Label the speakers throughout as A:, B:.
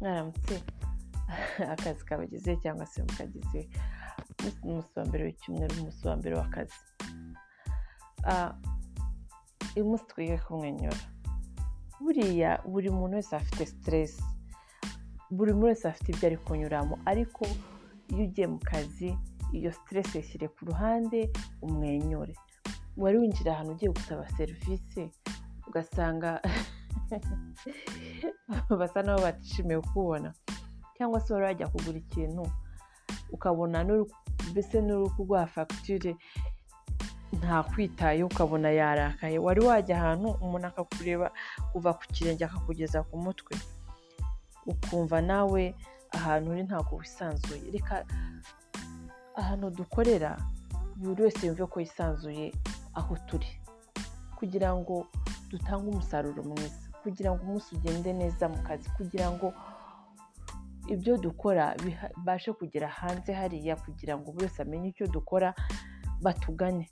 A: mwaramutse akazi kabagize cyangwa se mukagize umunsi wa mbere w'icyumweru umunsi wa mbere w'akazi uyu munsi twige kumwenyura buriya buri muntu wese afite siteresi buri muntu wese afite ibyo ari kunyuramo ariko iyo ugiye mu kazi iyo siteresi yishyire ku ruhande umwenyure wari winjira ahantu ugiye gusaba serivisi ugasanga. basa n'aho batishimiye kukubona. Cyangwa se wari wajya kugura ikintu ukabona mbese n'uri kuguha fagitire ntakwitaye ukabona yarakaye. Wari wajya ahantu umuntu akakureba kuva ku kirenge akakugeza ku mutwe. Ukumva nawe ahantu uri ntabwo wisanzuye. Reka ahantu dukorera buri wese yumve ko yisanzuye aho turi. Kugira ngo dutange umusaruro mwiza. Kugira ngo umunsi ugende neza mu kazi kugira ngo ibyo dukora bibashe kugera hanze hariya kugira ngo buri wese amenye icyo dukora batugane.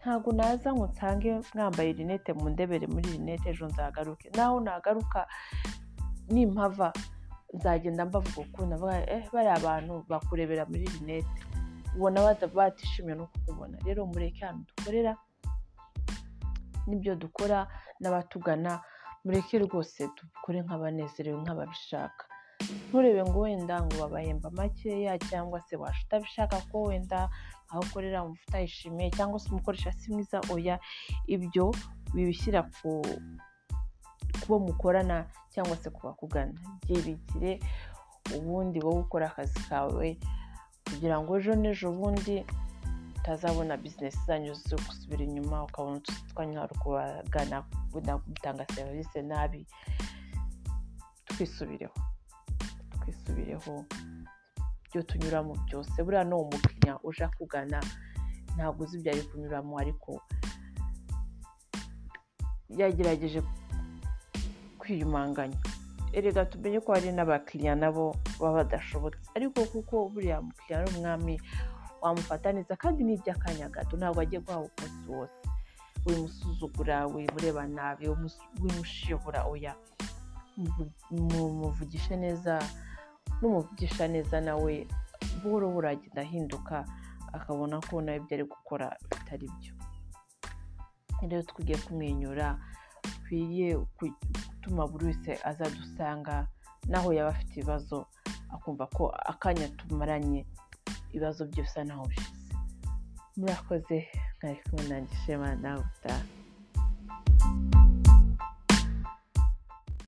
A: Ntabwo naza ngo nsange mwambaye rinete mu ndebere muri rinete ejo nzagaruke. Naho nagaruka nimpava nzagenda mbavuga ukuntu bariya abantu bakurebera muri rinete. Ubona batishimiye no kukubona. Rero mureke ahantu dukorera n'ibyo dukora n'abatugana mureke rwose dukore nk'abanezerewe nk'ababishaka. Nturebe ngo wenda ngo babahemba makeya cyangwa se washa utabishaka ko wenda aho ukorera wumva utayishimiye cyangwa se umukoresha si mwiza oya ibyo bibishyira ku bo mukorana cyangwa se ku bakugana. Byibikire ubundi wowe ukora akazi kawe kugira ngo ejo n'ejo bundi utazabona bizinesi zanyu zo gusubira inyuma ukabona utuzi twanya kubagana gutanga serivisi nabi twisubireho. Twisubireho ibyo tunyuramo byose. Buriya ni umukiriya uje akugana ntabwo uzi ibyo ari kunyuramo ariko yagerageje kwiyumanganya. Erega tumenye ko hari n'abakiriya nabo baba badashobotse. Ariko kuko buriya mukiriya ari umwami wamufata neza kandi ni iby'akanya gato ntabwo agiye guhabwa umunsi wose wimusuzugura wimureba nabi wimushibura oya. Muvugishe neza n'umuvugisha neza nawe buhoro buhoro agenda ahinduka akabona ko nawe ibyo ari gukora bitari byo. Rero twigiye kumwenyura dukwiye gutuma buri wese azadusanga naho yaba afite ibibazo akumva ko akanya tumaranye. ibibazo byose bisa naho bishize murakoze mwari kumwe nanjye shema nawe utaha